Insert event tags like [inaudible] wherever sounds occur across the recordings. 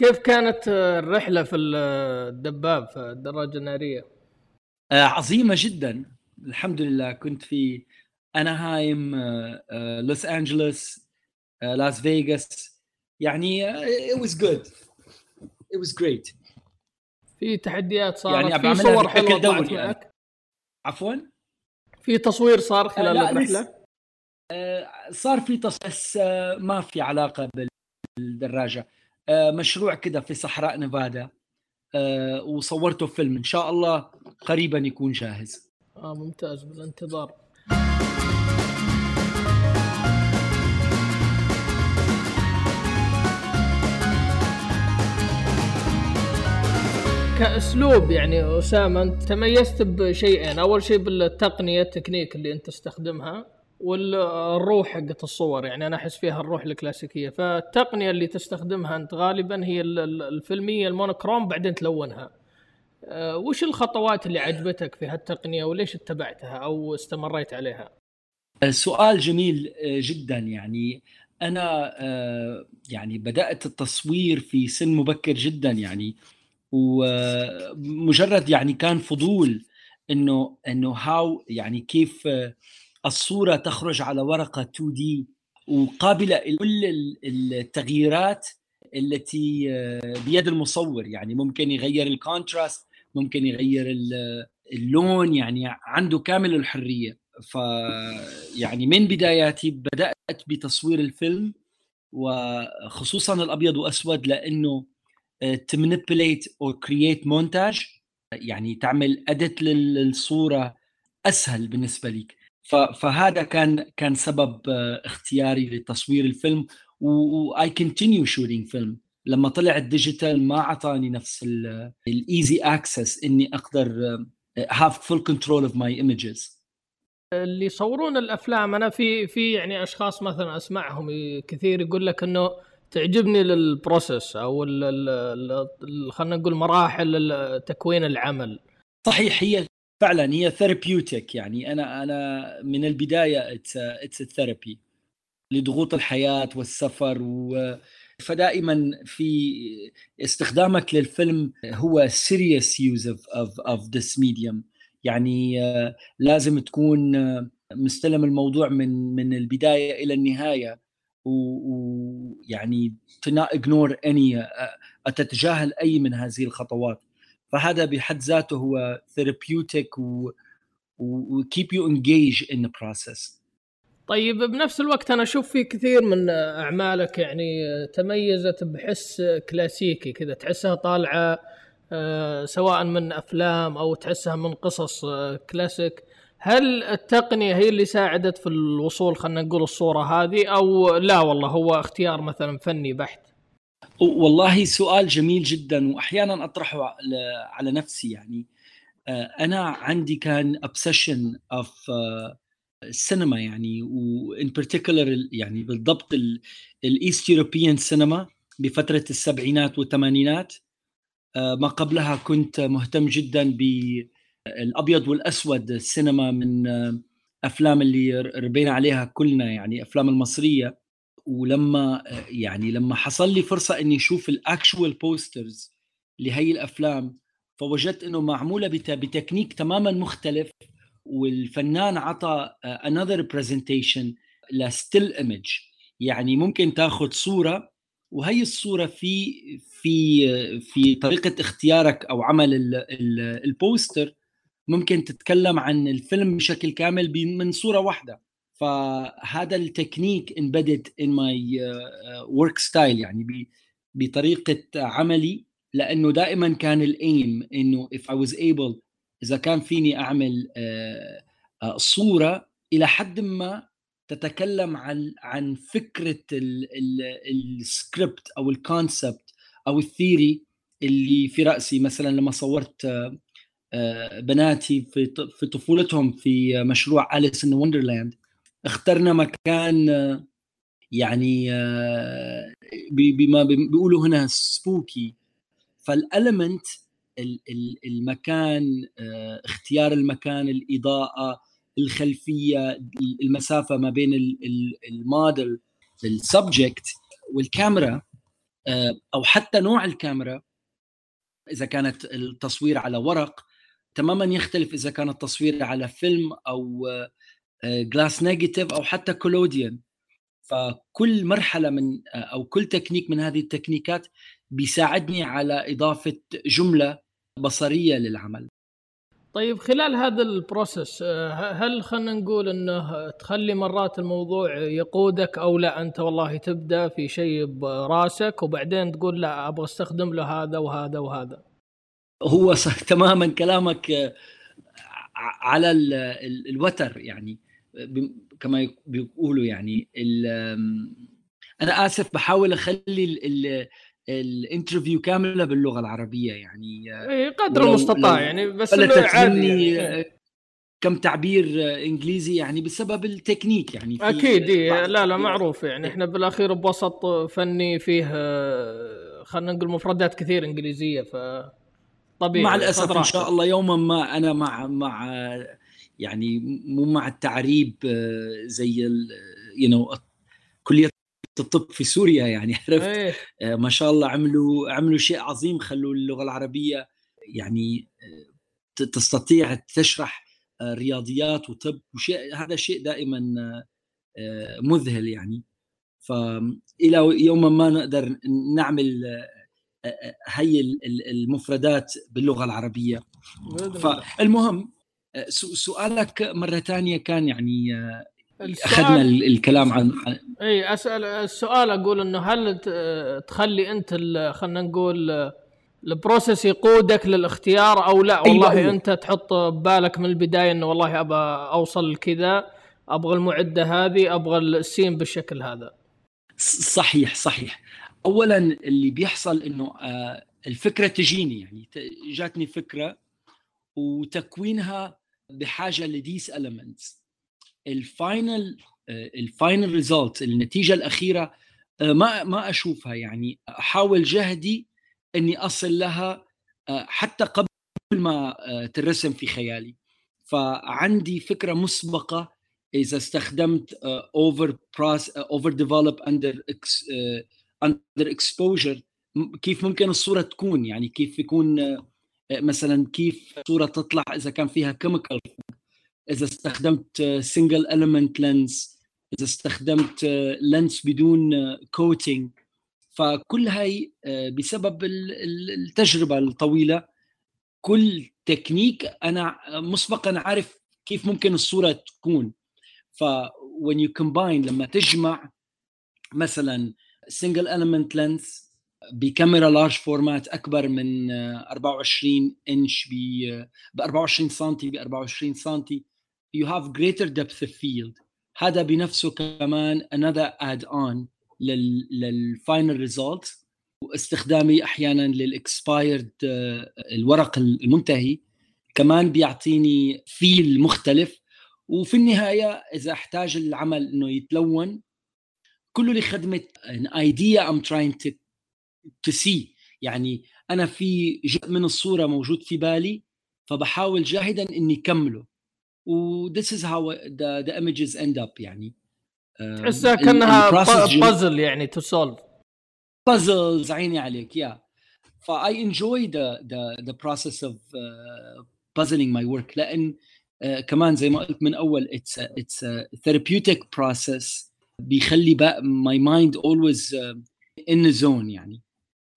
كيف كانت الرحلة في الدباب في الدراجة النارية؟ آه، عظيمة جدا. الحمد لله كنت في أناهايم لوس أنجلوس لاس فيغاس. يعني it was good. It was great. في تحديات صارت يعني في صور حلوة طلعت يعني. معك عفوا؟ في تصوير صار خلال آه الرحلة؟ آه صار في تصوير بس آه ما في علاقة بالدراجة. آه مشروع كده في صحراء نيفادا آه وصورته فيلم. إن شاء الله قريبا يكون جاهز. آه ممتاز. بالانتظار. كأسلوب يعني أسامة أنت تميزت بشيئين. أول شيء بالتقنية التكنيك اللي أنت تستخدمها. والروح حقت الصور يعني أنا أحس فيها الروح الكلاسيكية. فالتقنية اللي تستخدمها أنت غالبا هي الفيلمية ال monochrome بعدين تلونها. أه، وش الخطوات اللي عجبتك في هالتقنية وليش اتبعتها أو استمريت عليها؟ سؤال جميل أه، جدا. يعني أنا أه، يعني بدأت التصوير في سن مبكر جدا يعني. ومجرد يعني كان فضول إنه إنه هاو يعني كيف الصورة تخرج على ورقة 2 دي وقابلة لكل التغييرات التي بيد المصور. يعني ممكن يغير ال contrast ممكن يغير اللون يعني عنده كامل الحرية. ف يعني من بداياتي بدأت بتصوير الفيلم وخصوصا الأبيض وأسود لأنه to manipulate أو create montage يعني تعمل edit للصورة أسهل بالنسبة لك فهذا كان كان سبب آه، اختياري لتصوير الفيلم why continue shooting film لما طلع ال digital ما اعطاني نفس ال easy access إني أقدر have full control of my images اللي يصورون الأفلام أنا في في يعني أشخاص مثلا أسمعهم كثير يقول لك إنه تعجبني ال process أو خلينا نقول مراحل تكوين العمل. صحيح هي فعلا هي therapeutic يعني أنا أنا من البداية it's therapy لضغوط الحياة والسفر و فدائما في استخدامك للفيلم هو serious use of of this medium يعني لازم تكون مستلم الموضوع من من البداية إلى النهاية ويعني to not ignore any تتجاهل أي من هذه الخطوات. فهذا بحد ذاته هو therapeutic و, و keep you engaged in the process. طيب بنفس الوقت أنا أشوف في كثير من أعمالك يعني تميزت بحس كلاسيكي كذا تحسها طالعة آه، سواء من أفلام أو تحسها من قصص آه، كلاسيك هل التقنية هي اللي ساعدت في الوصول خلينا نقول الصورة هذه أو لا والله هو اختيار مثلا فني بحت؟ والله سؤال جميل جدا واحيانا أطرحه على نفسي يعني. آه، أنا عندي كان obsession of السينما يعني و in particular يعني بالضبط ال East European cinema بفترة السبعينات والثمانينات. آه، ما قبلها كنت مهتم جدا بالابيض والأسود السينما من آه، أفلام اللي ربينا عليها كلنا يعني أفلام المصرية. ولما يعني لما حصل لي فرصة إني أشوف ال actual posters لهي الأفلام فوجدت إنه معمولة بتكنيك تماما مختلف والفنان عطى another presentation ل still image يعني ممكن تاخذ صورة وهي الصورة في في في طريقة اختيارك أو عمل ال poster ممكن تتكلم عن الفيلم بشكل كامل من صورة واحدة. فهذا ال technique in my uh, work style يعني بطريقة عملي لأنه دائما كان ال aim إنه if I was able إذا كان فيني أعمل uh, uh, صورة إلى حد ما تتكلم عن عن فكرة السكريبت أو ال concept أو ال theory اللي في رأسي. مثلا لما صورت بناتي في في طفولتهم في مشروع Alice in Wonderland اخترنا مكان يعني بما بيقولوا هنا spooky فال element المكان اختيار المكان الإضاءة الخلفية المسافة ما بين ال model ال subject والكاميرا أو حتى نوع الكاميرا إذا كانت التصوير على ورق تماما يختلف إذا كان التصوير على فيلم أو glass negative أو حتى collodion فكل مرحلة من أو كل تكنيك من هذه التكنيكات بيساعدني على إضافة جملة بصرية للعمل. طيب خلال هذا ال process هل خلينا نقول إنه تخلي مرات الموضوع يقودك أو لا؟ أنت والله تبدأ في شيء براسك وبعدين تقول لا أبغى أستخدم له هذا وهذا وهذا. هو صح تماما كلامك على الوتر يعني. كما بيقولوا يعني أنا آسف بحاول أخلي ال interview كاملة باللغة العربية يعني اي قدر المستطاع يعني بس عادي يعني. كم تعبير إنجليزي يعني بسبب التكنيك يعني في أكيد إيه لا لا معروف يعني. إحنا بالأخير بوسط فني فيه خلينا نقول مفردات كثير إنجليزية ف طبيعي مع الأسف إن شاء الله يوما ما أنا مع مع يعني مو مع التعريب آه، زي يو نو كلية الطب في سوريا يعني [laughs] عرفت؟ أيه. ما شاء الله عملوا عملوا شيء عظيم خلوا اللغة العربية يعني آه، تستطيع تشرح رياضيات وطب وشيء هذا شيء دائما مذهل يعني. فالى يوما ما نقدر نعمل هي المفردات باللغة العربية. فالمهم سؤالك مرة ثانية كان يعني أخذنا الكلام عن إي اسال السؤال أقول إنه هل تخلي أنت خلينا نقول البروسيس يقودك للاختيار أو لا؟ والله أيوة. أنت تحط ببالك من البداية إنه والله ابى أوصل لكذا أبغى المعدة هذه أبغى ال scene بالشكل هذا. صحيح صحيح. اولا اللي بيحصل إنه الفكرة تجيني يعني جاتني فكرة وتكوينها بحاجة ل this elements ال final ال final result النتيجة الأخيرة آه، ما ما أشوفها يعني. أحاول جهدي إني أصل لها آه، حتى قبل ما آه، ترسم في خيالي. فعندي فكرة مسبقة إذا استخدمت over process over develop under under exposure كيف ممكن الصورة تكون؟ يعني كيف يكون مثلا كيف صورة تطلع إذا كان فيها chemical إذا استخدمت single element lens إذا استخدمت lens بدون coating فكل هاي بسبب التجربة الطويلة كل تكنيك أنا مسبقا عارف كيف ممكن الصورة تكون. ف when you combine لما تجمع مثلا single element lens بكاميرا large format أكبر من 24 إنش ب 24 سم ب 24 سم you have greater depth of field. هذا بنفسه كمان another on لل لل final result واستخدامي أحيانا لل expired الورق المنتهي. كمان بيعطيني feel مختلف. وفي النهاية إذا أحتاج العمل إنه يتلون كله لخدمة an idea I'm trying to to see يعني أنا في جزء من الصورة موجود في بالي فبحاول جاهدا إني كمله. و this is how the, the images end up يعني. تحسها كأنها بازل يعني to solve puzzles عيني عليك يا ف I enjoy the the the process of uh, puzzling my work. لأن uh, كمان زي ما قلت من أول it's a, it's a therapeutic process بيخلي always uh, in the zone يعني.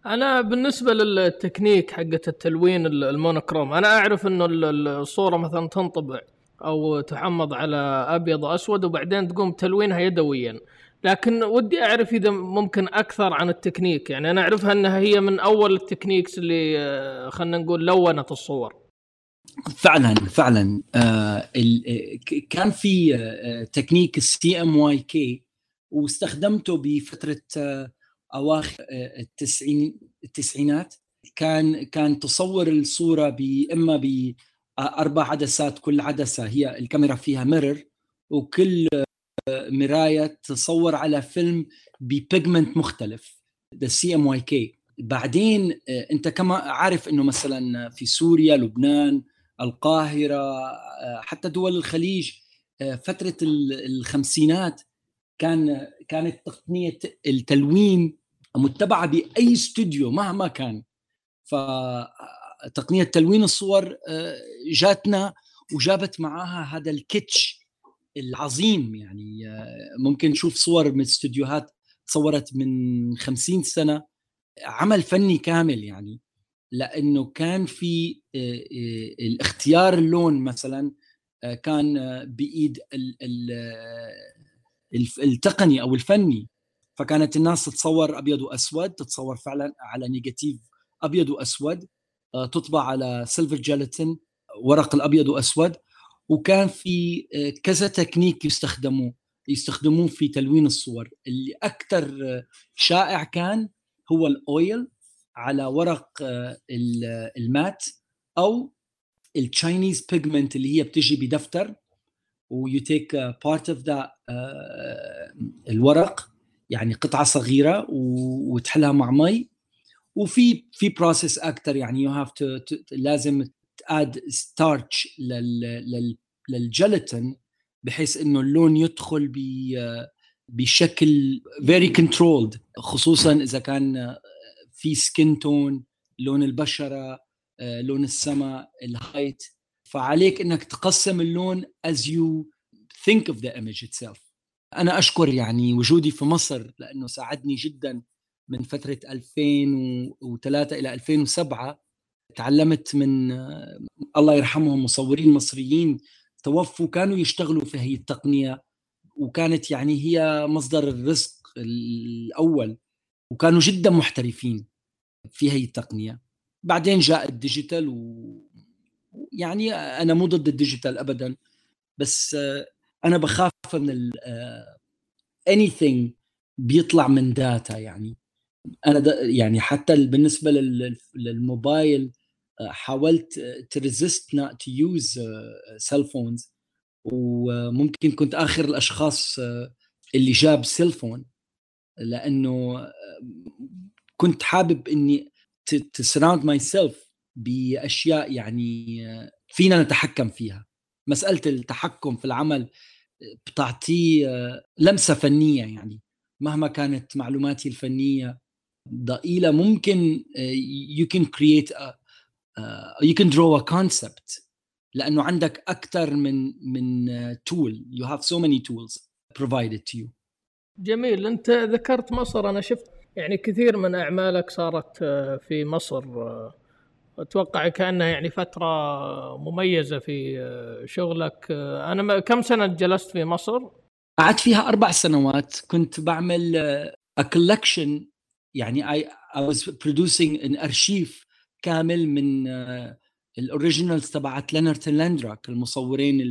أنا بالنسبة للتكنيك حقه التلوين ال monochrome أنا أعرف إنه الصورة مثلا تنطبع أو تحمض على أبيض وأسود وبعدين تقوم تلوينها يدويا لكن ودي أعرف إذا ممكن أكثر عن التكنيك يعني أنا أعرفها إنها هي من أول ال techniques اللي آه، خلينا نقول لونت الصور. فعلا فعلا آه كان في آه technique ال CMYK واستخدمته بفترة آه أواخر آه، التسعين التسعينات. كان كان تصور الصورة باما باربع عدسات كل عدسة هي الكاميرا فيها mirror وكل آه، مراية تصور على فيلم ب pigment مختلف the CMYK بعدين آه، أنت كما عارف إنه مثلا في سوريا لبنان القاهرة حتى دول الخليج فترة الخمسينات كان كانت تقنية التلوين متبعة بأي استوديو مهما كان. فتقنيه تلوين الصور آه، جاتنا وجابت معاها هذا الكتش العظيم يعني آه، ممكن نشوف صور من استديوهات تصورت من خمسين سنة. عمل فني كامل يعني لأنه كان في الاختيار اللون مثلا كان بإيد التقني أو الفني. فكانت الناس تتصور أبيض وأسود تتصور فعلا على negative أبيض وأسود آه، تطبع على silver gelatin ورق الأبيض وأسود. وكان في آه، كذا تكنيك يستخدموه يستخدموه في تلوين الصور. اللي أكثر آه، شائع كان هو ال oil على ورق ال matte أو ال Chinese pigment اللي هي بتجي بدفتر و you take part of the الورق. يعني قطعة صغيرة وتحلها مع مي. وفي في process أكثر يعني you have to لازم to add starch لل gelatin بحيث إنه اللون يدخل بشكل very controlled خصوصا إذا كان في skin tone لون البشرة لون السماء ال height فعليك إنك تقسم اللون as you think of the image itself. أنا أشكر يعني وجودي في مصر لأنه ساعدني جدا من فترة 2003 إلى 2007 تعلمت من الله يرحمهم مصورين مصريين توفوا كانوا يشتغلوا في هي التقنية وكانت يعني هي مصدر الرزق الأول وكانوا جدا محترفين في هي التقنية. بعدين جاء ال digital و يعني أنا مو ضد ال digital ابدا بس أنا بخاف من ال uh, anything بيطلع من data يعني. أنا يعني حتى بالنسبة للموبايل uh, حاولت to resist not to use cell phones وممكن كنت آخر الأشخاص اللي جاب cell phone لأنه كنت حابب إني to surround myself بأشياء يعني فينا نتحكم فيها. مسألة التحكم في العمل بتعطيه لمسة فنية يعني. مهما كانت معلوماتي الفنية ضئيلة ممكن you can create you can draw a concept لأنه عندك أكثر من من tool you have so many tools provided to you. جميل. أنت ذكرت مصر. أنا شفت يعني كثير من أعمالك صارت في مصر أتوقع كأنها يعني فترة مميزة في شغلك. أنا كم سنة جلست في مصر؟ قعدت فيها أربع سنوات. كنت بعمل a collection يعني I, I was producing ارشيف كامل من ال originals تبعت لينرت ولاندروك المصورين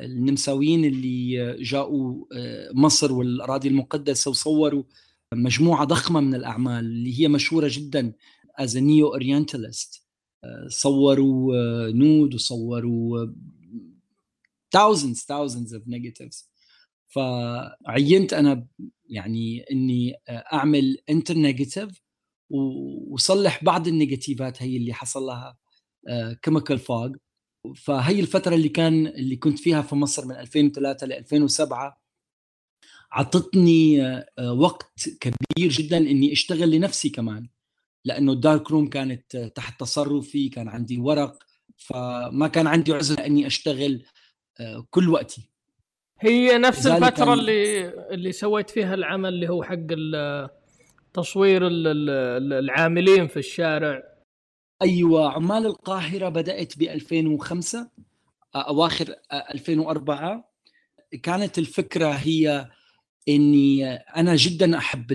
النمساويين اللي جاءوا مصر والأراضي المقدسة وصوروا مجموعة ضخمة من الأعمال اللي هي مشهورة جدا a neo orientalist صوروا nude وصوروا thousands thousands of negatives. فعينت أنا يعني إني أعمل inter negative وصلح بعض النيجاتيفات هي اللي حصل لها chemical fog فهي الفترة اللي كان اللي كنت فيها في مصر من 2003 ل 2007 اعطتني وقت كبير جدا إني أشتغل لنفسي كمان. لأنه ال dark room كانت تحت تصرفي كان عندي ورق فما كان عندي عذر إني أشتغل آه، كل وقتي. هي نفس الفترة اللي اللي سويت فيها العمل اللي هو حق تصوير العاملين في الشارع. أيوه عمال القاهرة بدأت ب 2005 أواخر 2004 كانت الفكرة هي إني أنا جدا أحب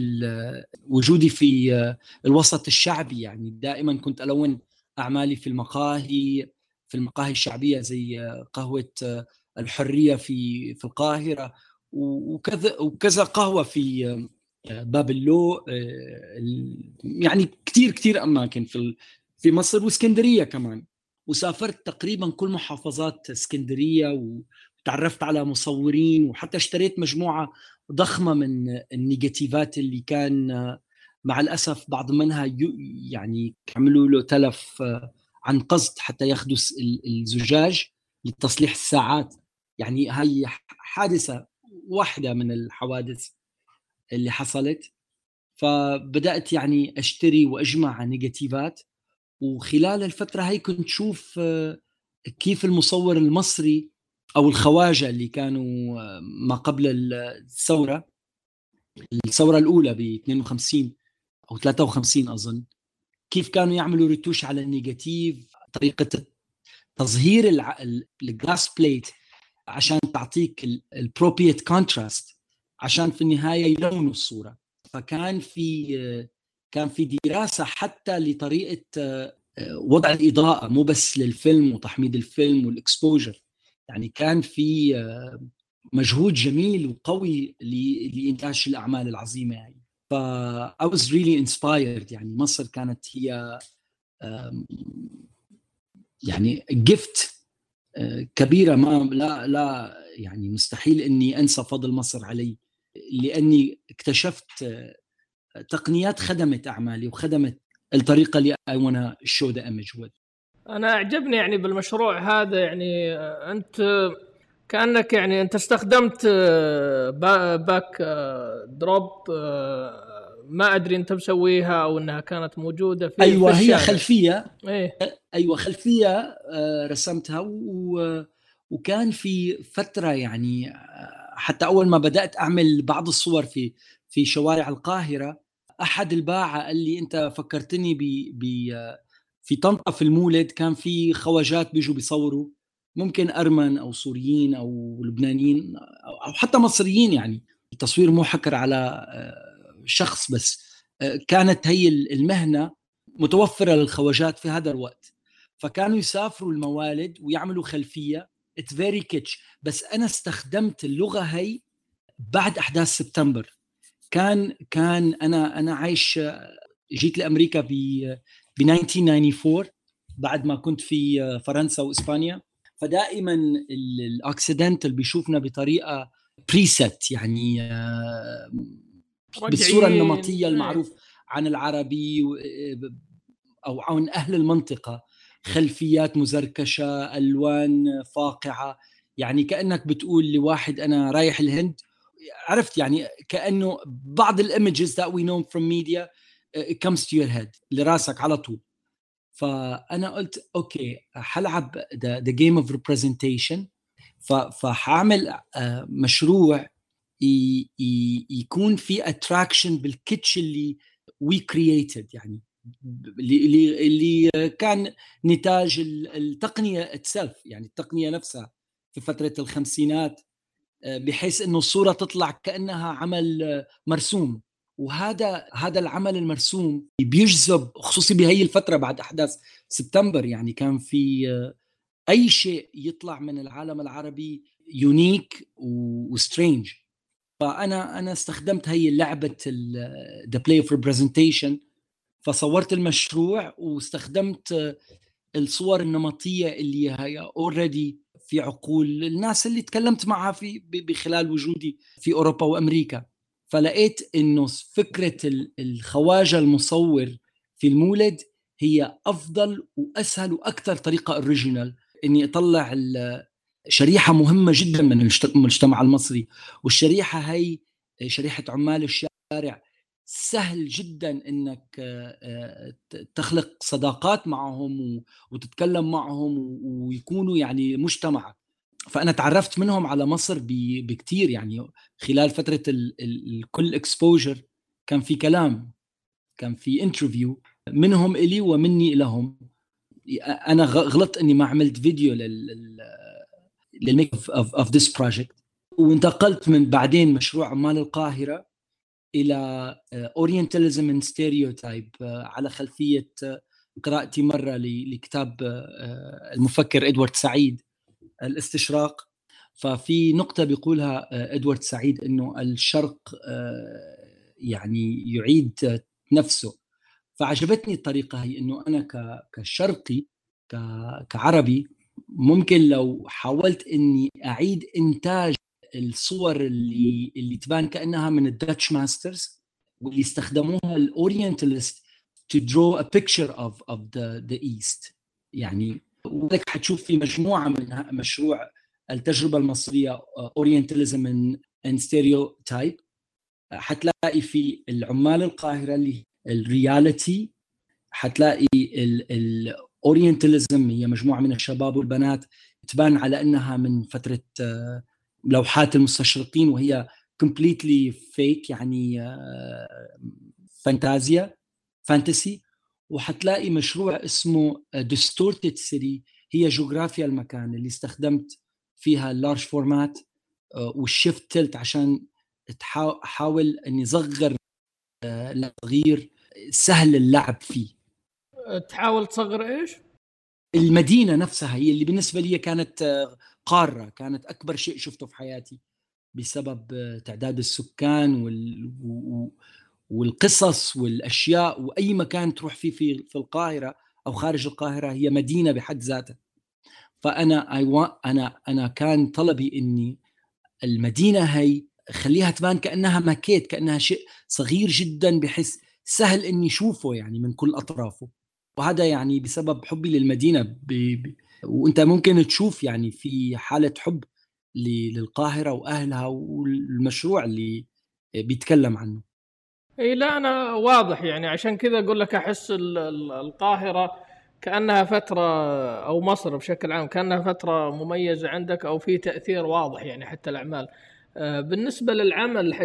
وجودي في الوسط الشعبي يعني دائما كنت ألون أعمالي في المقاهي في المقاهي الشعبية زي قهوة الحرية في في القاهرة وكذا وكذا قهوة في باب اللو يعني كثير كثير أماكن في في مصر وإسكندرية كمان. وسافرت تقريبا كل محافظات إسكندرية وتعرفت على مصورين وحتى اشتريت مجموعة ضخمة من النيجاتيفات اللي كان مع الأسف بعض منها يعني عملوا له تلف عن قصد حتى ياخذوا الزجاج لتصليح الساعات. يعني هي حادثة واحدة من الحوادث اللي حصلت. فبدأت يعني أشتري وأجمع نيجاتيفات. وخلال الفترة هي كنت شوف آه، كيف المصور المصري أو الخواجة اللي كانوا آه، ما قبل الثورة الثورة الأولى ب 52 أو 53 أظن كيف كانوا يعملوا retouch على ال negative طريقة تظهير ال glass plate عشان تعطيك ال appropriate contrast عشان في النهاية يلونوا الصورة. فكان في كان في دراسة حتى لطريقة وضع الإضاءة مو بس للفيلم وتحميض الفيلم والاكسبوجر يعني كان في مجهود جميل وقوي لإنتاج الأعمال العظيمة يعني. ف I was really inspired يعني. مصر كانت هي يعني جفت آه، كبيرة. ما لا لا يعني مستحيل إني أنسى فضل مصر علي لأني اكتشفت آه، تقنيات خدمت أعمالي وخدمت الطريقة اللي I wanna show the image with. أنا أعجبني يعني بالمشروع هذا يعني آه، أنت كأنك يعني أنت استخدمت backdrop ما أدري أنت مسويها أو إنها كانت موجودة في أيوه في هي خلفية. إيه. أيوه خلفية آه، رسمتها و... وكان في فترة يعني آه، حتى أول ما بدأت أعمل بعض الصور في في شوارع القاهرة أحد الباعة قال لي أنت فكرتني ب في طنطا في المولد كان في خواجات بيجوا بيصوروا ممكن أرمن أو سوريين أو لبنانيين أو حتى مصريين يعني التصوير مو حكر على آه، شخص بس آه، كانت هي المهنة متوفرة للخواجات في هذا الوقت. فكانوا يسافروا الموالد ويعملوا خلفية it's very kitsch بس أنا استخدمت اللغة هي بعد أحداث سبتمبر. كان كان أنا أنا عايش جيت لأمريكا ب ب 1994 بعد ما كنت في فرنسا وإسبانيا. فدائما ال occidental بيشوفنا بطريقة بريست يعني آه، بالصورة النمطية. المعروف عن العربي أو عن أهل المنطقة. خلفيات مزركشة ألوان فاقعة. يعني كأنك بتقول لواحد أنا رايح الهند. عرفت يعني كأنه بعض ال images that we know from media comes to your head لراسك على طول. فأنا قلت okay حلعب game of representation. فحاعمل آه، مشروع يكون في attraction بال kitsch اللي we created يعني اللي اللي كان نتاج التقنية itself يعني التقنية نفسها في فترة الخمسينات آه، بحيث إنه الصورة تطلع كأنها عمل مرسوم. وهذا هذا العمل المرسوم بيجذب خصوصي بهي الفترة بعد أحداث سبتمبر يعني كان في آه، أي شيء يطلع من العالم العربي unique و strange فأنا أنا استخدمت هي لعبة the play of representation فصورت المشروع واستخدمت الصور النمطية اللي هي already في عقول الناس اللي تكلمت معها في بخلال وجودي في أوروبا وأمريكا. فلقيت إنه فكرة الخواجة المصور في المولد هي أفضل وأسهل وأكثر طريقة original إني أطلع شريحة مهمة جدا من المجتمع المصري. والشريحة هي شريحة عمال الشارع. سهل جدا إنك آه، تخلق صداقات معهم وتتكلم معهم ويكونوا يعني مجتمعك فأنا تعرفت منهم على مصر بكثير يعني خلال فترة الكل exposure كان في كلام كان في interview منهم إلي ومني لهم أنا غلطت إني ما عملت فيديو لل لل make of of this project وانتقلت من بعدين مشروع عمال القاهرة إلى Orientalism and stereotype على خلفية آه، قراءتي مرة لكتاب آه، المفكر إدوارد سعيد. الاستشراق. ففي نقطة بيقولها آه، إدوارد سعيد إنه الشرق يعني يعيد نفسه. فعجبتني الطريقة هي إنه أنا كشرقي كعربي ممكن لو حاولت إني أعيد إنتاج الصور اللي اللي تبان كأنها من ال Dutch masters واللي استخدموها ال Orientalist to draw a picture of of the the east. يعني وذلك حتشوف في مجموعة من مشروع التجربة المصرية Orientalism and stereotype حتلاقي في العمال القاهرة اللي ال reality حتلاقي ال Orientalism هي مجموعة من الشباب والبنات تبان على إنها من فترة آه، لوحات المستشرقين وهي completely fake يعني فانتازيا fantasy وحتلاقي مشروع اسمه Distorted City هي جغرافيا المكان اللي استخدمت فيها ال large format وال shift tilt عشان أحاول إني أصغر صغير سهل اللعب فيه تحاول تصغر إيش؟ المدينة نفسها هي اللي بالنسبة لي كانت آه، قارة كانت أكبر شيء شفته في حياتي بسبب آه، تعداد السكان وال... والقصص والأشياء وأي مكان تروح فيه في في القاهرة أو خارج القاهرة هي مدينة بحد ذاتها. فأنا اي أنا أنا كان طلبي إني المدينة هي خليها تبان كأنها ماكيت كأنها شيء صغير جدا بحس سهل إني أشوفه يعني من كل أطرافه. وهذا يعني بسبب حبي للمدينة ب... ب... وأنت ممكن تشوف يعني في حالة حب للقاهرة وأهلها والمشروع اللي بيتكلم عنه. إي لا أنا واضح يعني. عشان كذا أقول لك أحس القاهرة كأنها فترة أو مصر بشكل عام كأنها فترة مميزة عندك أو في تأثير واضح يعني حتى الأعمال. آه، بالنسبة للعمل حق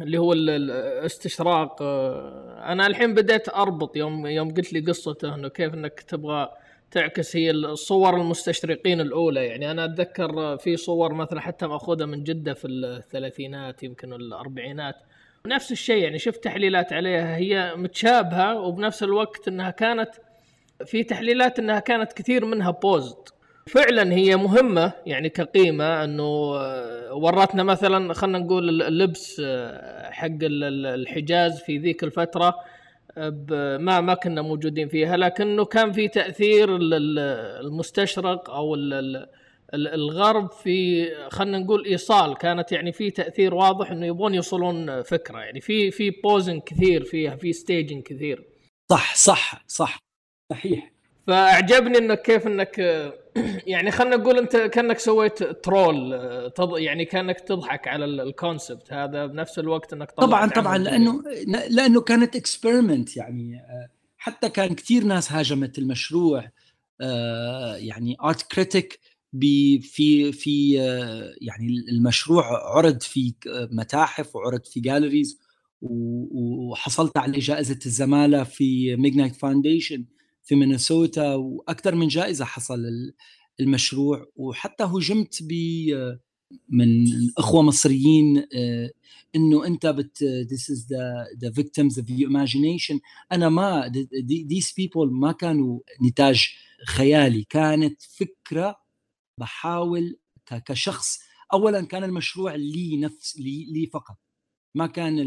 اللي هو الاستشراق آه، أنا الحين بديت أربط يوم يوم قلت لي قصته إنه كيف إنك تبغى تعكس هي الصور المستشرقين الأولى. يعني أنا أتذكر في صور مثلا حتى مأخوذة من جدة في الثلاثينات يمكن الأربعينات. نفس الشيء يعني شفت تحليلات عليها هي متشابهة وبنفس الوقت إنها كانت في تحليلات إنها كانت كثير منها بوزد فعلا هي مهمة يعني كقيمة إنه آه، ورتنا مثلا خلينا نقول اللبس آه، حق الحجاز في ذيك الفترة آه، ما ما كنا موجودين فيها لكنه كان في تأثير المستشرق أو الغرب في خلينا نقول إيصال كانت يعني في تأثير واضح إنه يبغون يوصلون فكرة. يعني في في بوزن كثير فيها في ستيجن كثير. صح صح صح. صحيح. فأعجبني إنك كيف إنك [clears throat] يعني خلينا نقول أنت كأنك سويت troll يعني كأنك تضحك على ال concept هذا بنفس الوقت إنك طبعا طبعا لأنه لأنه كانت experiment يعني آه، حتى كان كثير ناس هاجمت المشروع آه، يعني art critic في في يعني المشروع عرض في متاحف وعرض في galleries وحصلت على جائزة الزمالة في McKnight Foundation في مينيسوتا وأكثر من جائزة حصل المشروع وحتى هجمت ب من اخوه مصريين آه، إنه أنت بت this is the the victims of your imagination. أنا ما these people ما كانوا نتاج خيالي كانت فكرة بحاول كشخص. اولا كان المشروع لي نفس لي, لي فقط. ما كان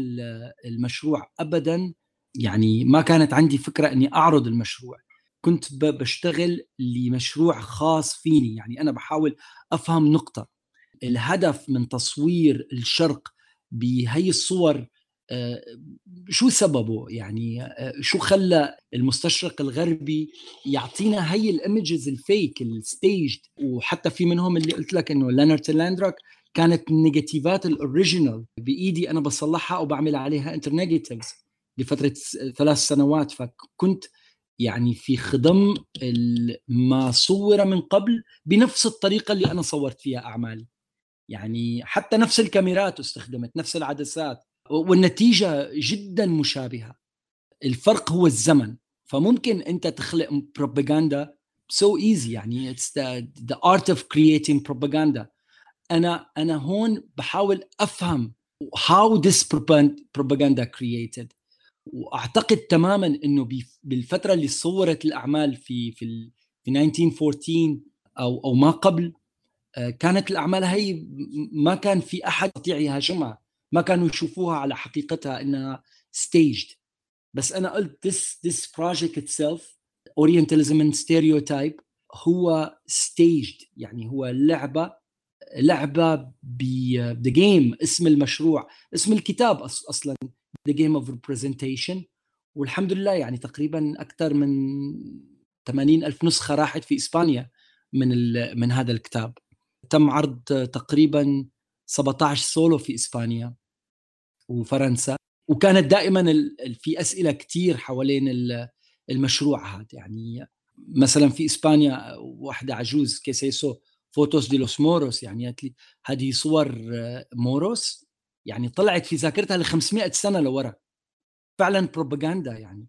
المشروع ابدا. يعني ما كانت عندي فكرة إني أعرض المشروع. كنت بشتغل لمشروع خاص فيني. يعني أنا بحاول أفهم نقطة. الهدف من تصوير الشرق بهي الصور شو سببه؟ يعني آه، شو خلى المستشرق الغربي يعطينا هي ال images ال fake ال staged وحتى في منهم اللي قلت لك إنه لينرت لاندروك كانت النيجاتيفات ال original بإيدي أنا بصلحها وبعمل عليها internegatives لفترة ثلاث سنوات. فكنت يعني في خضم ما صور من قبل بنفس الطريقة اللي أنا صورت فيها أعمالي. يعني حتى نفس الكاميرات استخدمت نفس العدسات. والنتيجة جدا مشابهة. الفرق هو الزمن. فممكن أنت تخلق بروباغندا so so easy يعني it's the art of creating propaganda أنا أنا هون بحاول أفهم how this propaganda created. وأعتقد تماما إنه بالفترة اللي صورت الأعمال في في في 1914 أو أو ما قبل آه، كانت الأعمال هي ما كان في أحد يستطيع يهاجمها ما كانوا يشوفوها على حقيقتها إنها staged. بس أنا قلت this this project itself Orientalism and Stereotype هو staged. يعني هو لعبة لعبة ب the game اسم المشروع. اسم الكتاب أصلا The Game of Representation. والحمد لله يعني تقريبا أكثر من 80 ألف نسخة راحت في إسبانيا من من هذا الكتاب. تم عرض تقريبا 17 سولو في إسبانيا. وفرنسا. وكانت دائما في أسئلة كثير حوالين المشروع هذا. يعني مثلا في إسبانيا واحدة عجوز qué es eso fotos de los moros يعني قالت لي هذه صور moros يعني طلعت في ذاكرتها ل 500 سنة لورا. فعلا بروباغندا يعني.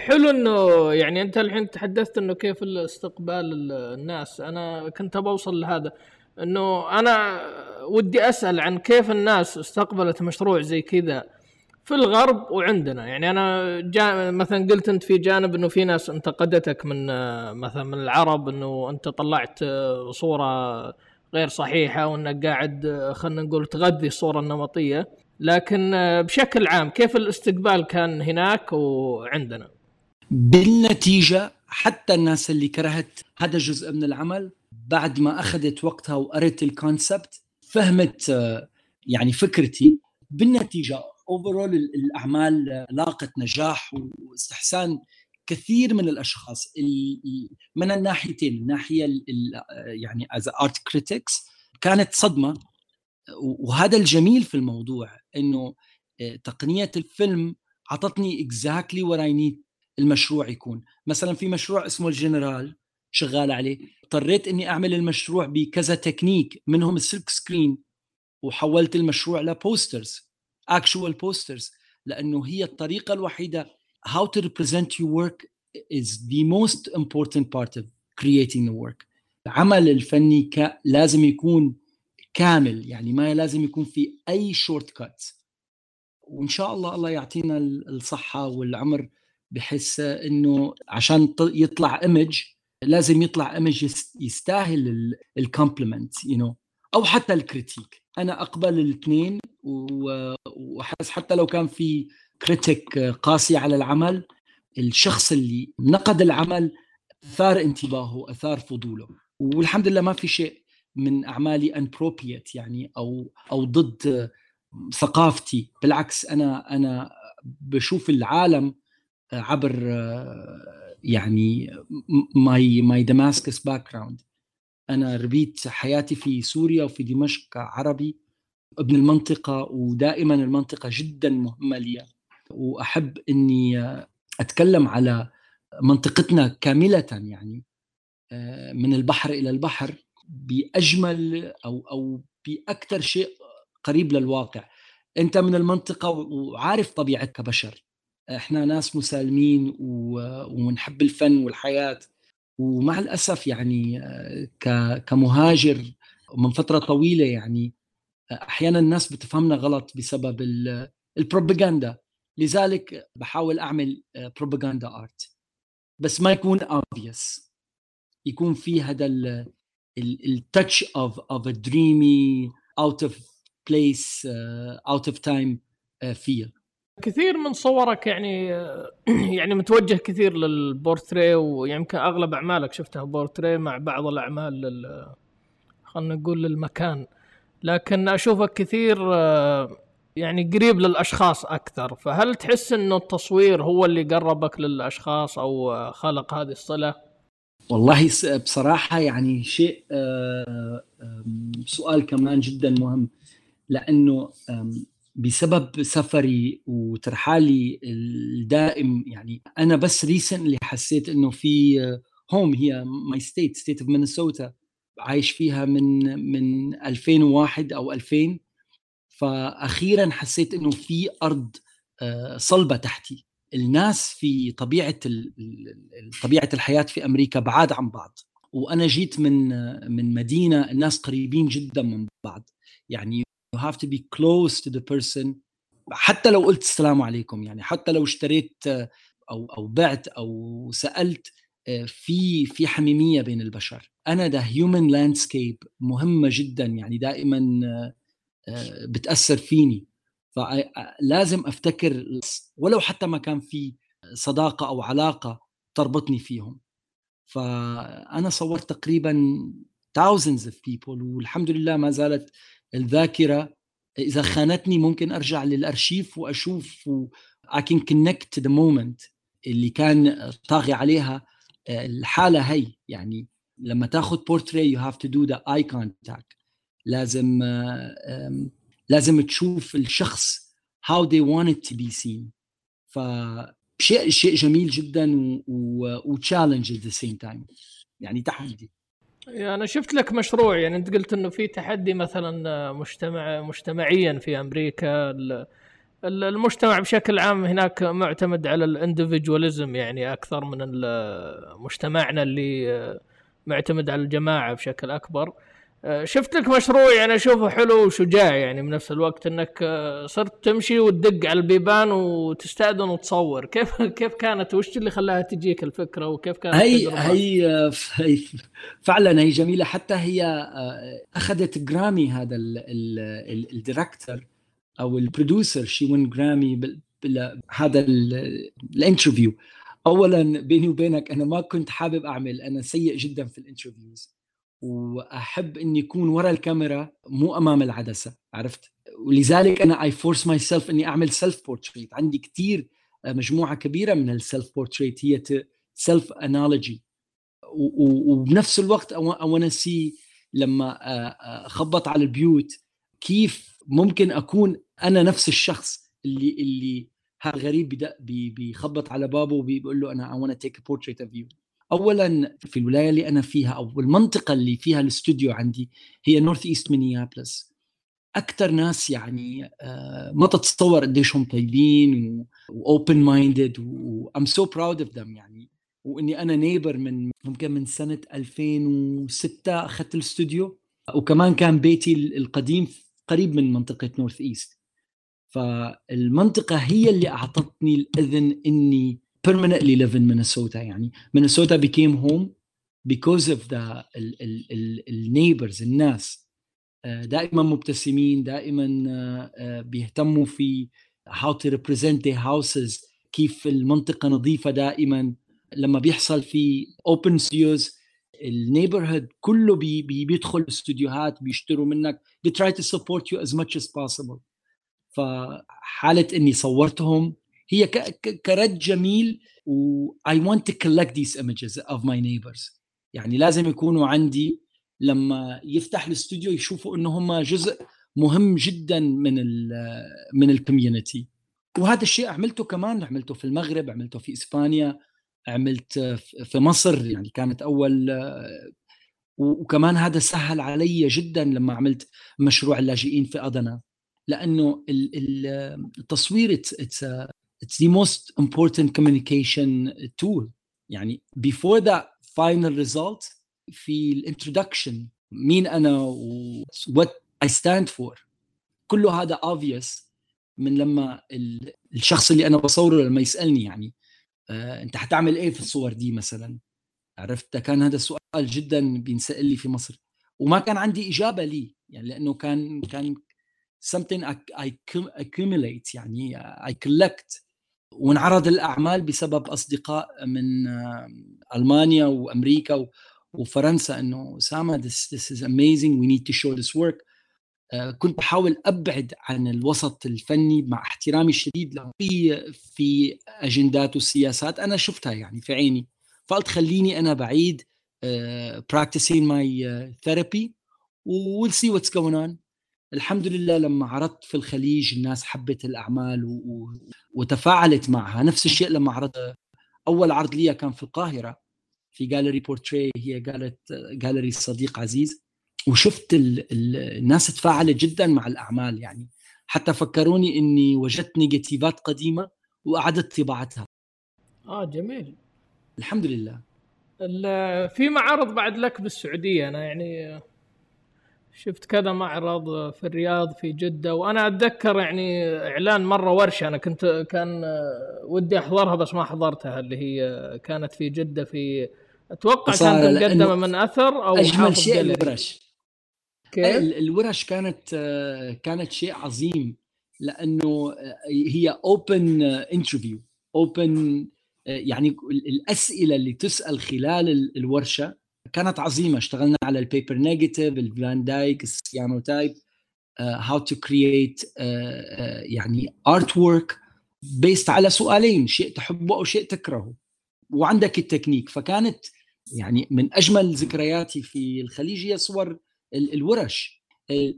حلو إنه يعني أنت الحين تحدثت إنه كيف الاستقبال الناس. أنا كنت بوصل لهذا. إنه أنا ودي أسأل عن كيف الناس استقبلت مشروع زي كذا في الغرب وعندنا يعني أنا جا مثلا قلت أنت في جانب إنه في ناس انتقدتك من مثلا من العرب إنه أنت طلعت صورة غير صحيحة وإنك قاعد خلينا نقول تغذي الصورة النمطية لكن بشكل عام كيف الاستقبال كان هناك وعندنا؟ بالنتيجة حتى الناس اللي كرهت هذا جزء من العمل بعد ما أخذت وقتها وقرت الكونسبت فهمت يعني فكرتي. بالنتيجة overall الأعمال لاقت نجاح واستحسان كثير من الأشخاص. من الناحيتين الناحية يعني as art critics كانت صدمة. وهذا الجميل في الموضوع إنه تقنية الفيلم اعطتني exactly what I need المشروع يكون. مثلا في مشروع اسمه الجنرال. شغال عليه. اضطريت إني أعمل المشروع بكذا تكنيك منهم ال silk screen وحولت المشروع ل posters actual posters لأنه هي الطريقة الوحيدة how to represent your work is the most important part of creating the work. العمل الفني ك... لازم يكون كامل يعني ما لازم يكون في أي shortcut وإن شاء الله الله يعطينا الصحة والعمر بحس إنه عشان يطلع image لازم يطلع image يستاهل ال compliment you know أو حتى ال critique أنا أقبل الاثنين وأحس حتى لو كان في critique قاسي على العمل الشخص اللي نقد العمل أثار انتباهه أثار فضوله. والحمد لله ما في شيء من أعمالي inappropriate يعني أو أو ضد ثقافتي. بالعكس أنا أنا بشوف العالم عبر يعني my my Damascus background أنا ربيت حياتي في سوريا وفي دمشق عربي. ابن المنطقة ودائما المنطقة جدا مهمة لي وأحب أني أتكلم على منطقتنا كاملة يعني من البحر إلى البحر بأجمل أو أو بأكثر شيء قريب للواقع. أنت من المنطقة وعارف طبيعتك كبشر. إحنا ناس مسالمين ونحب الفن والحياة. ومع الأسف يعني كمهاجر من فترة طويلة يعني أحيانا الناس بتفهمنا غلط بسبب البروباغندا. لذلك بحاول أعمل propaganda art. بس ما يكون obvious. يكون في هذا ال touch of of dreamy out of place out of time feel كثير من صورك يعني [clears throat] يعني متوجه كثير للبورتري ويمكن أغلب أعمالك شفتها بورتري مع بعض الأعمال لل خلينا نقول للمكان. لكن أشوفك كثير آه، يعني قريب للأشخاص أكثر. فهل تحس إنه التصوير هو اللي قربك للأشخاص أو خلق هذه الصلة؟ والله بصراحة يعني شيء آه، سؤال كمان جدا مهم. لأنه بسبب سفري وترحالي الدائم. يعني أنا بس recently حسيت إنه في home هي my state state of Minnesota عايش فيها من من 2001 أو 2000 فاخيرا حسيت إنه في أرض آه، صلبة تحتي. الناس في طبيعة طبيعة الحياة في أمريكا بعاد عن بعض. وأنا جيت من من مدينة الناس قريبين جدا من بعض. يعني you have to be close to the person. حتى لو قلت السلام عليكم يعني حتى لو اشتريت آه، أو أو بعت أو سألت في في حميمية بين البشر. أنا the human landscape مهمة جدا يعني دائما آه، بتأثر فيني. فلازم أفتكر ولو حتى ما كان في صداقة أو علاقة تربطني فيهم. فانا صورت تقريبا thousands of people والحمد لله ما زالت الذاكرة إذا خانتني ممكن أرجع للأرشيف وأشوف و I can connect the moment اللي كان طاغي عليها الحالة هي. يعني لما تاخذ بورتري you have to do the eye contact لازم لازم تشوف الشخص how they want it to be seen. فشيء شيء جميل جدا وتشالنج at the same time. يعني تحدي. يعني أنا شفت لك مشروع يعني أنت قلت إنه في تحدي مثلا مجتمع مجتمعيا في أمريكا. المجتمع بشكل عام هناك معتمد على الاندفجواليزم يعني أكثر من مجتمعنا اللي معتمد على الجماعة بشكل أكبر. شفت لك مشروع يعني أشوفه حلو وشجاع يعني بنفس الوقت إنك صرت تمشي وتدق على البيبان وتستأذن وتصور. كيف [laughs] كيف كانت؟ وش اللي خلاها تجيك الفكرة؟ وكيف كانت هي هي هي فعلا هي جميلة. حتى هي أخذت جرامي هذا ال director أو ال producer she win جرامي هذا ال interview اولا بيني وبينك أنا ما كنت حابب أعمل أنا سيء جدا في ال interviews وأحب إني اكون ورا الكاميرا مو أمام العدسة عرفت؟ ولذلك أنا I force myself إني أعمل self portrait عندي كثير آه، مجموعة كبيرة من ال self portrait هي self analogy وبنفس الوقت أنا see لما آه، آه، خبط على البيوت كيف ممكن أكون أنا نفس الشخص اللي اللي هذا غريب بيخبط على بابه وبيقول له أنا to take a portrait of you. اولا في الولاية اللي أنا فيها أو المنطقة اللي فيها الاستوديو عندي هي North East Minneapolis أكثر ناس يعني آه، ما تتصور قديش هم طيبين و open minded و I'm so proud of them يعني. وإني أنا neighbor من ممكن من سنة 2006 أخذت الاستوديو. وكمان كان بيتي القديم قريب من منطقة North East فالمنطقة هي اللي أعطتني الإذن إني permanently live in Minnesota يعني. Minnesota became home because of the ال ال ال ال neighbors الناس. دائما مبتسمين دائما بيهتموا في how to represent their houses كيف المنطقة نظيفة دائما. لما بيحصل في open studios ال neighborhood كله بي بي بيدخل الاستوديوهات بيشتروا منك. They try to support you as much as possible. فحالة إني صورتهم هي record جميل و I want to collect these images of my neighbors. يعني لازم يكونوا عندي لما يفتح الاستوديو يشوفوا إنه هم جزء مهم جدا من ال من ال community وهذا الشيء عملته كمان عملته في المغرب عملته في إسبانيا عملت في مصر يعني كانت أول وكمان هذا سهل علي جدا لما عملت مشروع اللاجئين في ادنا لأنه التصوير it's the most important communication tool. يعني before the final result في الانترودكشن مين أنا و what I stand for. كله هذا obvious من لما الشخص اللي أنا بصوره لما يسألني يعني آه أنت حتعمل إيه في الصور دي مثلا؟ عرفت؟ كان هذا السؤال جدا بينسأل لي في مصر. وما كان عندي إجابة لي يعني لأنه كان كان something I accumulate يعني I collect وانعرض الأعمال بسبب أصدقاء من ألمانيا وأمريكا وفرنسا إنه اسامه this, this is amazing. We need to show this work. كنت بحاول أبعد عن الوسط الفني مع احترامي الشديد له في في أجندات وسياسات أنا شفتها يعني في عيني. فقلت خليني أنا بعيد my uh, therapy we'll see what's going on. الحمد لله لما عرضت في الخليج الناس حبت الأعمال و... وتفاعلت معها. نفس الشيء لما عرضت أول عرض لي كان في القاهرة في جاليري بورتري هي قالت جاليري الصديق عزيز. وشفت ال... ال... الناس تفاعلت جدا مع الأعمال يعني. حتى فكروني إني وجدت نيجاتيفات قديمة وأعدت طباعتها. آه جميل. الحمد لله. في معارض بعد لك بالسعودية أنا يعني شفت كذا معرض في الرياض في جدة وأنا أتذكر يعني إعلان مرة ورشة أنا كنت كان ودي أحضرها بس ما حضرتها اللي هي كانت في جدة في أتوقع كانت مقدمة من أثر أو أجمل شيء الورش كيف؟ الورش كانت كانت شيء عظيم لأنه هي open interview open يعني الأسئلة اللي تسأل خلال الورشة كانت عظيمة. اشتغلنا على ال paper negative ال Van Dyke ال cyanotype how to create يعني artwork based على سؤالين شيء تحبه أو شيء تكرهه. وعندك التكنيك. فكانت يعني من أجمل ذكرياتي في الخليج هي صور الورش.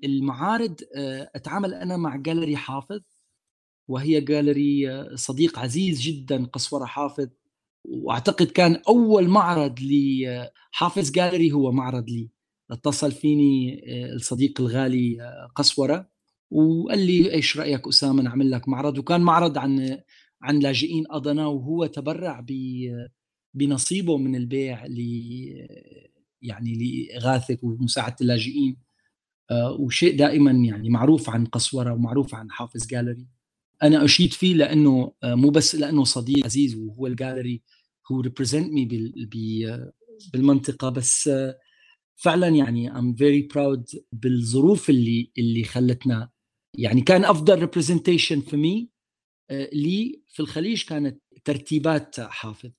المعارض uh, أتعامل أنا مع جاليري حافظ وهي جاليري صديق عزيز جدا قسورة حافظ. وأعتقد كان أول معرض لحافظ جاليري هو معرض لي. اتصل فيني الصديق الغالي قسورة وقال لي إيش رأيك أسامة نعمل لك معرض؟ وكان معرض عن عن لاجئين اضنا وهو تبرع بنصيبه من البيع ل يعني لإغاثة ومساعدة اللاجئين. آه، وشيء دائما يعني معروف عن قسورة ومعروف عن حافظ جاليري أنا أشيد فيه لأنه آه، مو بس لأنه صديق عزيز وهو الجاليري هو represent me بالمنطقة بس آه، فعلا يعني I'm very proud بالظروف اللي اللي خلتنا يعني كان أفضل representation for me لي في الخليج كانت ترتيبات حافظ.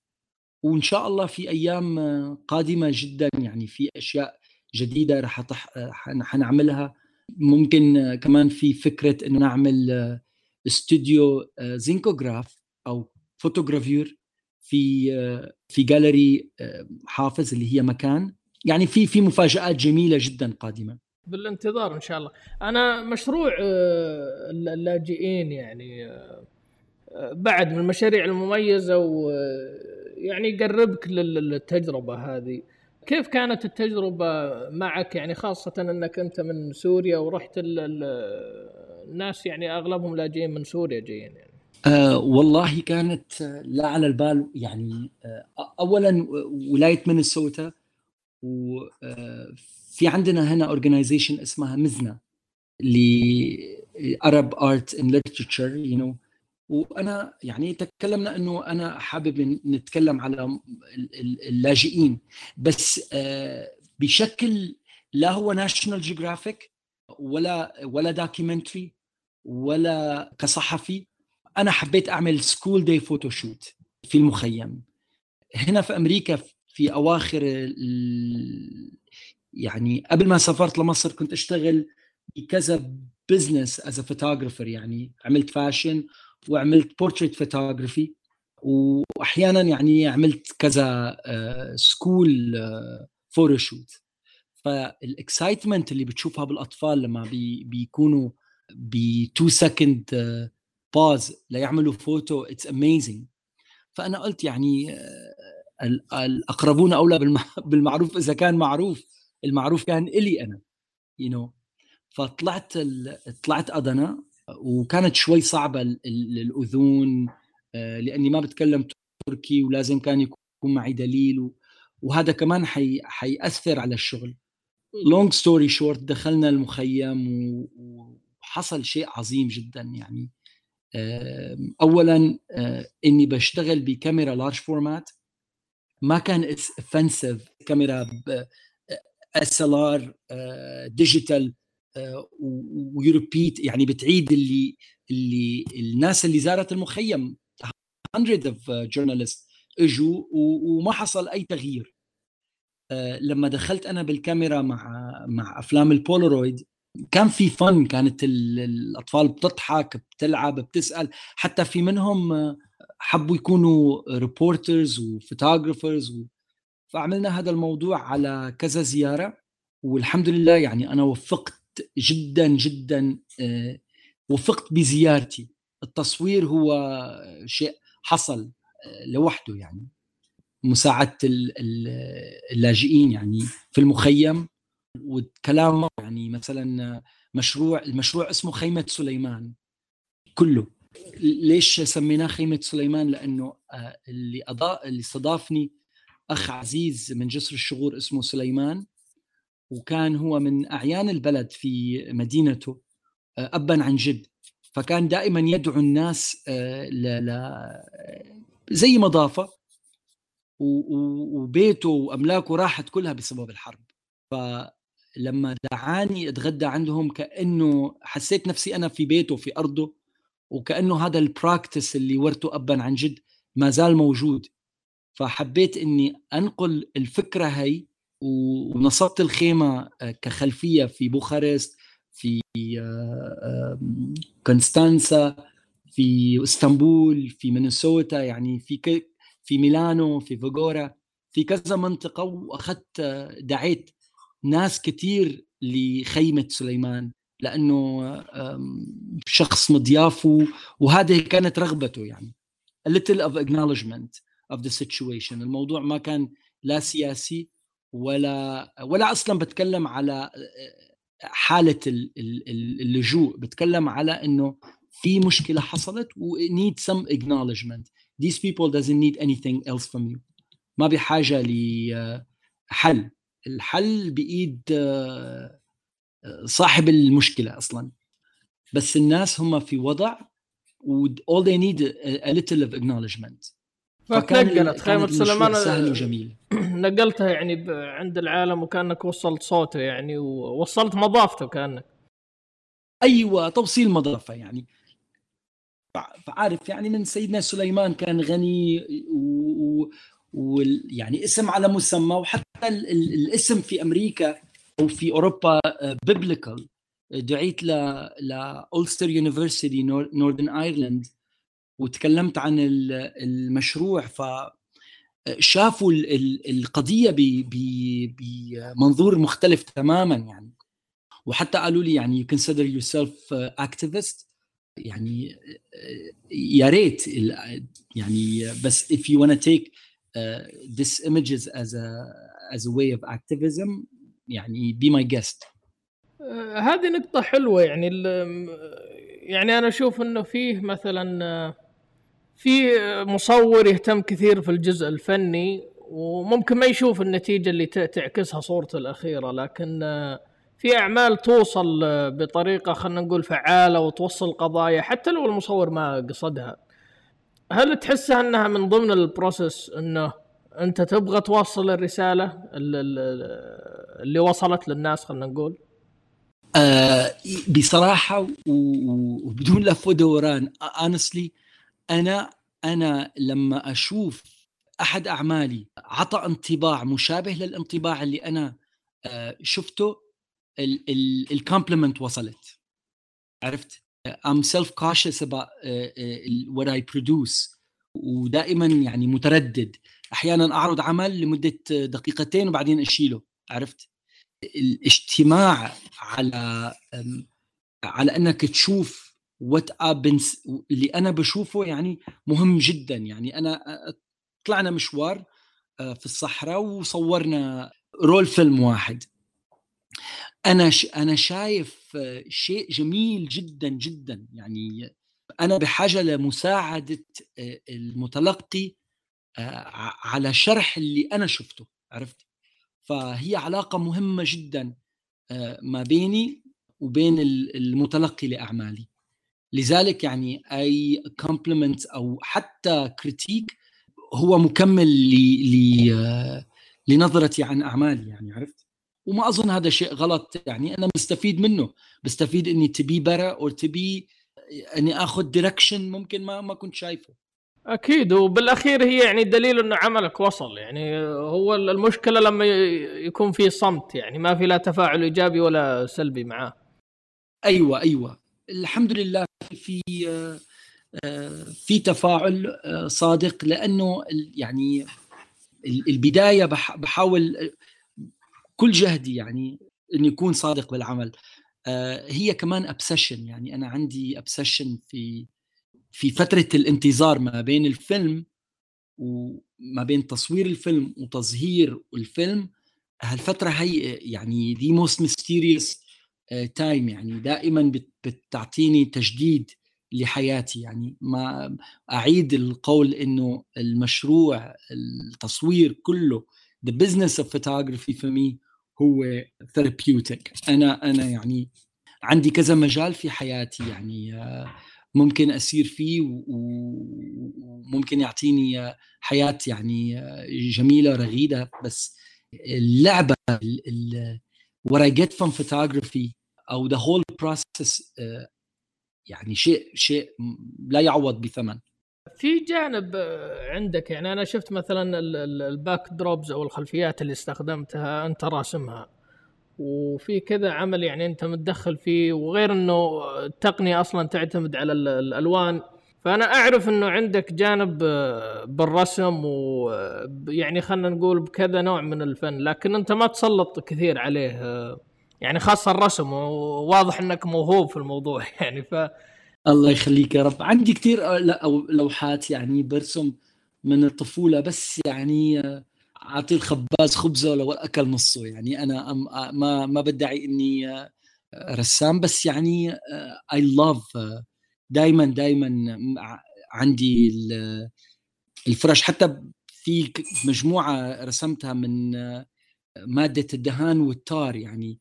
وإن شاء الله في أيام قادمة جدا يعني في أشياء جديدة راح حنعملها. ممكن كمان في فكرة إنه نعمل استوديو zincograph أو photogravure في في جاليري حافظ اللي هي مكان. يعني في في مفاجآت جميلة جدا قادمة. بالانتظار إن شاء الله. أنا مشروع اللاجئين يعني بعد من المشاريع المميزة ويعني يقربك للتجربة هذه. كيف كانت التجربة معك؟ يعني خاصة إنك أنت من سوريا ورحت الناس يعني أغلبهم لاجئين من سوريا جايين يعني. أه والله كانت لا على البال يعني أه اولا ولاية مينيسوتا وفي عندنا هنا organization اسمها مزنا ل Arab art and literature you know وأنا يعني تكلمنا إنه أنا حابب نتكلم على اللاجئين. بس آه، بشكل لا هو National Geographic ولا ولا documentary ولا كصحفي. أنا حبيت أعمل school day photoshoot في المخيم. هنا في أمريكا في أواخر يعني قبل ما سافرت لمصر كنت أشتغل بكذا business as photographer يعني عملت fashion وعملت portrait photography واحيانا يعني عملت كذا school photoshoot فال excitement اللي بتشوفها بالأطفال لما بي بيكونوا ب 2 second pause ليعملوا photo it's amazing فأنا قلت يعني الأقربون أولى بالمعروف إذا كان معروف. المعروف كان إلي أنا you you know. فطلعت طلعت اضنا وكانت شوي صعبة الاذون آه، لأني ما بتكلم تركي ولازم كان يكون معي دليل وهذا كمان حي حيأثر على الشغل. long story short دخلنا المخيم وحصل شيء عظيم جدا يعني. اولا آه، إني بشتغل بكاميرا large format ما كان offensive كاميرا SLR digital و repeat يعني بتعيد اللي اللي الناس اللي زارت المخيم. hundred of journalists إجوا وما حصل أي تغيير. لما دخلت أنا بالكاميرا مع مع أفلام البولرويد كان في فن كانت الأطفال بتضحك بتلعب بتسأل حتى في منهم آه، حبوا يكونوا reporters و photographers فعملنا هذا الموضوع على كذا زيارة والحمد لله يعني أنا وفقت جدا جدا آه، وفقت بزيارتي. التصوير هو شيء حصل آه، لوحده يعني. مساعدة اللاجئين يعني في المخيم. والكلام يعني مثلا مشروع المشروع اسمه خيمة سليمان كله. ليش سميناه خيمة سليمان؟ لأنه آه، اللي أضاء اللي استضافني أخ عزيز من جسر الشغور اسمه سليمان. وكان هو من أعيان البلد في مدينته آه، أبا عن جد. فكان دائما يدعو الناس آه، ل... زي مضافة. وبيته وأملاكه راحت كلها بسبب الحرب. فلما دعاني اتغدى عندهم كأنه حسيت نفسي أنا في بيته في أرضه وكأنه هذا البراكتس اللي ورته أبا عن جد ما زال موجود. فحبيت إني أنقل الفكرة هي ونصبت الخيمة آه، كخلفية في بوخارست في كونستانسا آه، في إسطنبول في مينيسوتا يعني في في ميلانو في فيغورا في كذا منطقة وأخذت آه، دعيت ناس كثير لخيمة سليمان لأنه شخص مضياف وهذه كانت رغبته يعني. A little of acknowledgement of the situation. الموضوع ما كان لا سياسي ولا ولا أصلا بتكلم على حالة اللجوء. بتكلم على إنه في مشكلة حصلت و need some acknowledgement. These people doesn't need anything else from you. ما بحاجه لحل الحل بإيد صاحب المشكلة أصلا. بس الناس هم في وضع و all they need a little of acknowledgement. فتنقلت خيمة سليمان سهل وجميل. [clears throat] نقلتها يعني عند العالم وكأنك وصلت صوته يعني ووصلت مضافته كأنك. أيوه توصيل مضافة يعني. فعارف يعني من سيدنا سليمان كان غني ويعني و... اسم على مسمى وحتى ال... ال... الاسم في أمريكا أو في أوروبا biblical دعيت ل ل Ulster University Northern Ireland وتكلمت عن المشروع ف شافوا القضية بمنظور مختلف تماما يعني. وحتى قالوا لي يعني you consider yourself activist. يعني يا ريت يعني بس if you want to take uh, this images as a as a way of activism يعني be my guest. هذه نقطة حلوة يعني يعني أنا أشوف إنه فيه مثلا في مصور يهتم كثير في الجزء الفني وممكن ما يشوف النتيجة اللي تعكسها صورته الأخيرة لكن في أعمال توصل بطريقة خلينا نقول فعالة وتوصل قضايا حتى لو المصور ما قصدها. هل تحسها أنها من ضمن ال process أنه أنت تبغى توصل الرسالة اللي وصلت للناس خلينا نقول؟ آه بصراحة وبدون لف ودوران honestly أنا أنا لما أشوف أحد أعمالي عطى انطباع مشابه للانطباع اللي أنا آه، شفته ال compliment وصلت. عرفت؟ I'm self cautious about uh, uh, what I produce. ودائما يعني متردد. أحيانا أعرض عمل لمدة دقيقتين وبعدين أشيله. عرفت؟ الاجتماع على على أنك تشوف وات ابنس اللي أنا بشوفه يعني مهم جدا. يعني أنا طلعنا مشوار في الصحراء وصورنا رول فيلم واحد. أنا ش... أنا شايف شيء جميل جدا جدا. يعني أنا بحاجة لمساعدة المتلقي على شرح اللي أنا شفته. عرفت؟ فهي علاقة مهمة جدا ما بيني وبين المتلقي لأعمالي. لذلك يعني أي compliment أو حتى critique هو مكمل ل لنظرتي عن أعمالي يعني. عرفت؟ وما أظن هذا شيء غلط. يعني أنا مستفيد منه. بستفيد إني تبي برا أو تبي إني آخذ دايركشن ممكن ما ما كنت شايفه. أكيد. وبالأخير هي يعني دليل إنه عملك وصل. يعني هو المشكلة لما يكون في صمت. يعني ما في لا تفاعل إيجابي ولا سلبي معاه. أيوه أيوه. الحمد لله في في تفاعل صادق. لأنه يعني البداية بحاول كل جهدي يعني اني يكون صادق بالعمل. هي كمان obsession يعني أنا عندي obsession في في فترة الانتظار ما بين الفيلم وما بين تصوير الفيلم وتظهير الفيلم. هالفترة هي يعني the most mysterious time يعني دائما بتعطيني تجديد لحياتي يعني. ما أعيد القول إنه المشروع التصوير كله the business of photography for me هو therapeutic. أنا أنا يعني عندي كذا مجال في حياتي يعني ممكن أسير فيه وممكن يعطيني حياة يعني جميلة رغيدة. بس اللعبة what I get from photography أو the whole process يعني شيء شيء لا يعوض بثمن. في جانب عندك يعني أنا شفت مثلا ال backdrops أو الخلفيات اللي استخدمتها أنت راسمها. وفي كذا عمل يعني أنت متدخل فيه وغير إنه التقنية أصلا تعتمد على الألوان. فأنا أعرف إنه عندك جانب بالرسم ويعني خلينا نقول بكذا نوع من الفن لكن أنت ما تسلط كثير عليه يعني خاصة الرسم وواضح إنك موهوب في الموضوع. [laughs] يعني ف الله يخليك يا رب. عندي كثير لوحات يعني برسم من الطفولة بس يعني أعطي الخباز خبزة لو اكل نصه. يعني أنا ما ما بدعي إني رسام بس يعني اي لاف دائما دائما عندي الفرش. حتى في مجموعة رسمتها من مادة الدهان وال tar. يعني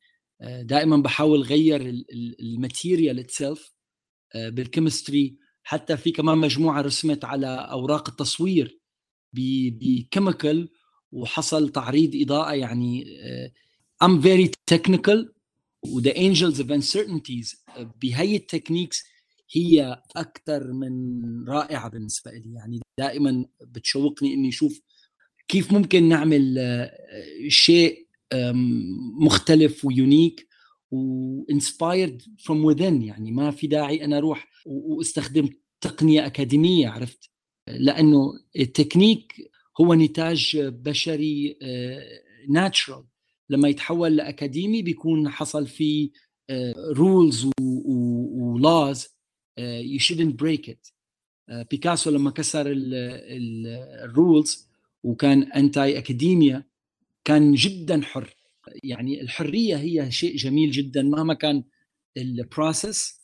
دائما بحاول غير ال material itself بال chemistry. حتى في كمان مجموعة رسمت على أوراق التصوير ب chemical وحصل تعريض إضاءة يعني I'm very technical و the angles of uncertainties بهي ال techniques هي أكثر من رائعة بالنسبة لي. يعني دائما بتشوقني إني أشوف كيف ممكن نعمل آه، شيء مختلف و unique و inspired from within يعني ما في داعي أنا أروح وأستخدم تقنية أكاديمية عرفت؟ لأنه التكنيك هو نتاج بشري natural آه، لما يتحول لأكاديمي بيكون حصل فيه rules و laws you shouldn't break it بيكاسو لما كسر ال rules وكان anti academia كان جدا حر. يعني الحرية هي شيء جميل جدا مهما كان ال process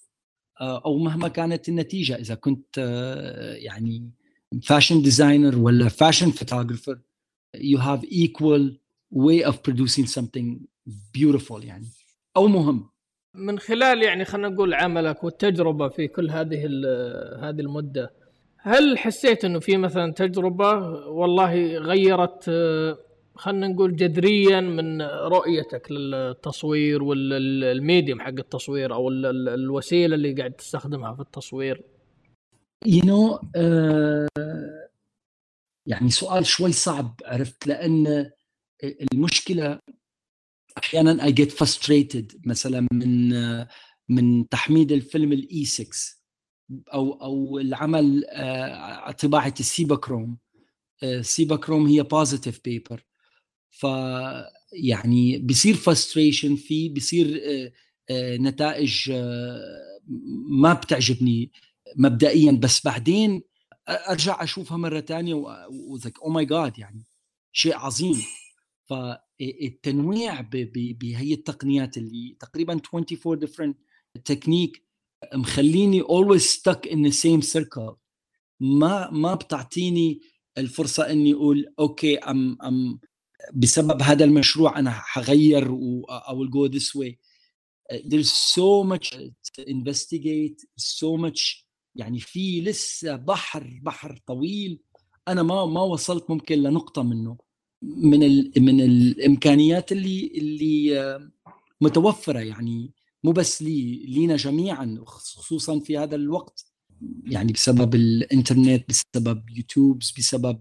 آه، أو مهما كانت النتيجة. إذا كنت آه، يعني fashion designer ولا fashion photographer you have equal way of producing something beautiful يعني أو مهم. من خلال يعني خلينا نقول عملك والتجربة في كل هذه هذه المدة هل حسيت إنه في مثلا تجربة والله غيرت خلينا نقول جذريا من رؤيتك للتصوير والميديم حق التصوير أو الوسيلة اللي قاعد تستخدمها في التصوير. You know uh, يعني سؤال شوي صعب عرفت؟ لأن المشكلة أحيانا I get frustrated مثلا من من تحميض الفيلم ال E6 أو أو العمل آه، طباعة ال Cibachrome. ال Cibachrome هي positive paper ف يعني بصير frustration فيه بصير آه، آه، نتائج ما بتعجبني مبدئيا. بس بعدين أرجع أشوفها مرة ثانية و like oh my God يعني شيء عظيم. فالتنويع بهي التقنيات اللي تقريبا 24 different technique مخليني always stuck in the same circle. ما ما بتعطيني الفرصة إني أقول okay ام ام بسبب هذا المشروع أنا حغير و I will go this way. There's so much to investigate so much يعني في لسه بحر بحر طويل. أنا ما ما وصلت ممكن لنقطة منه. من ال من الإمكانيات اللي اللي متوفرة يعني مو بس لي لينا جميعا خصوصا في هذا الوقت. يعني بسبب الإنترنت بسبب يوتيوب بسبب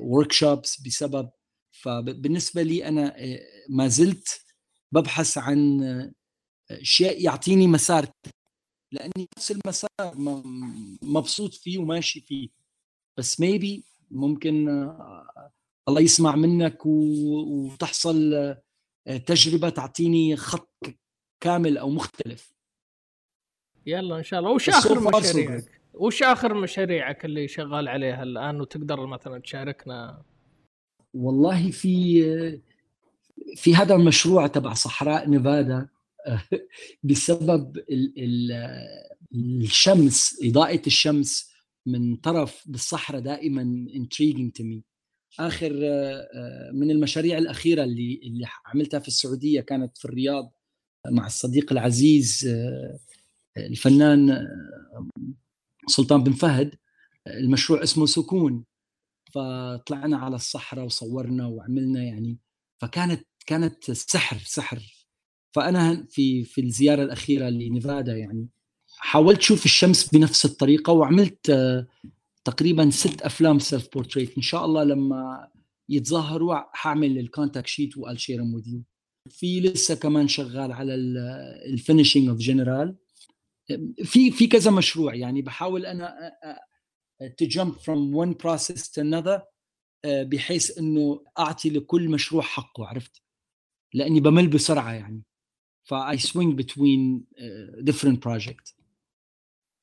ورك شوبس بسبب فبالنسبة لي أنا آه، ما زلت ببحث عن شيء يعطيني مسار لأني نفس المسار مبسوط فيه وماشي فيه. بس ميبي ممكن آه، الله يسمع منك وتحصل آه، تجربة تعطيني خط كامل أو مختلف. يلا إن شاء الله. وش آخر مشاريعك؟ وش آخر مشاريعك اللي شغال عليها الآن وتقدر مثلا تشاركنا؟ والله في في هذا المشروع تبع صحراء نيفادا [laughs] بسبب الشمس إضاءة الشمس من طرف بالصحراء دائما intriguing to me. آخر من المشاريع الأخيرة اللي اللي عملتها في السعودية كانت في الرياض مع الصديق العزيز الفنان سلطان بن فهد. المشروع اسمه سكون. فطلعنا على الصحراء وصورنا وعملنا يعني فكانت كانت سحر سحر. فأنا في في الزيارة الأخيرة لنيفادا يعني حاولت أشوف الشمس بنفس الطريقة وعملت تقريبا ست أفلام self portrait إن شاء الله لما يتظاهروا حاعمل الكونتاكت شيت والشيرهم وذ يو في لسه كمان شغال على ال finishing of general في في كذا مشروع يعني بحاول أنا to jump from one process to another بحيث إنه أعطي لكل مشروع حقه عرفت؟ لأني بمل بسرعة يعني. ف I swing between different project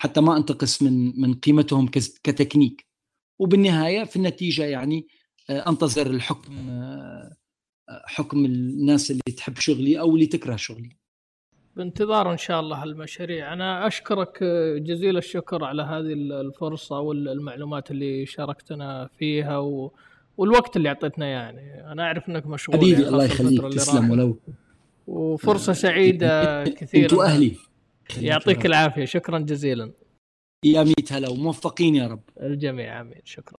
حتى ما أنتقص من من قيمتهم كتكنيك. وبالنهاية في النتيجة يعني أنتظر الحكم حكم الناس اللي تحب شغلي أو اللي تكره شغلي. بانتظار إن شاء الله المشاريع. أنا أشكرك جزيل الشكر على هذه الفرصة والمعلومات اللي شاركتنا فيها و... والوقت اللي أعطيتنا يعني. أنا أعرف إنك مشغول حبيبي يعني الله يخليك. تسلم ولو. وفرصة سعيدة كثير أنتوا أهلي يعطيك العافية. شكرا جزيلا. يا ميت هلا وموفقين يا رب. الجميع آمين. شكرا.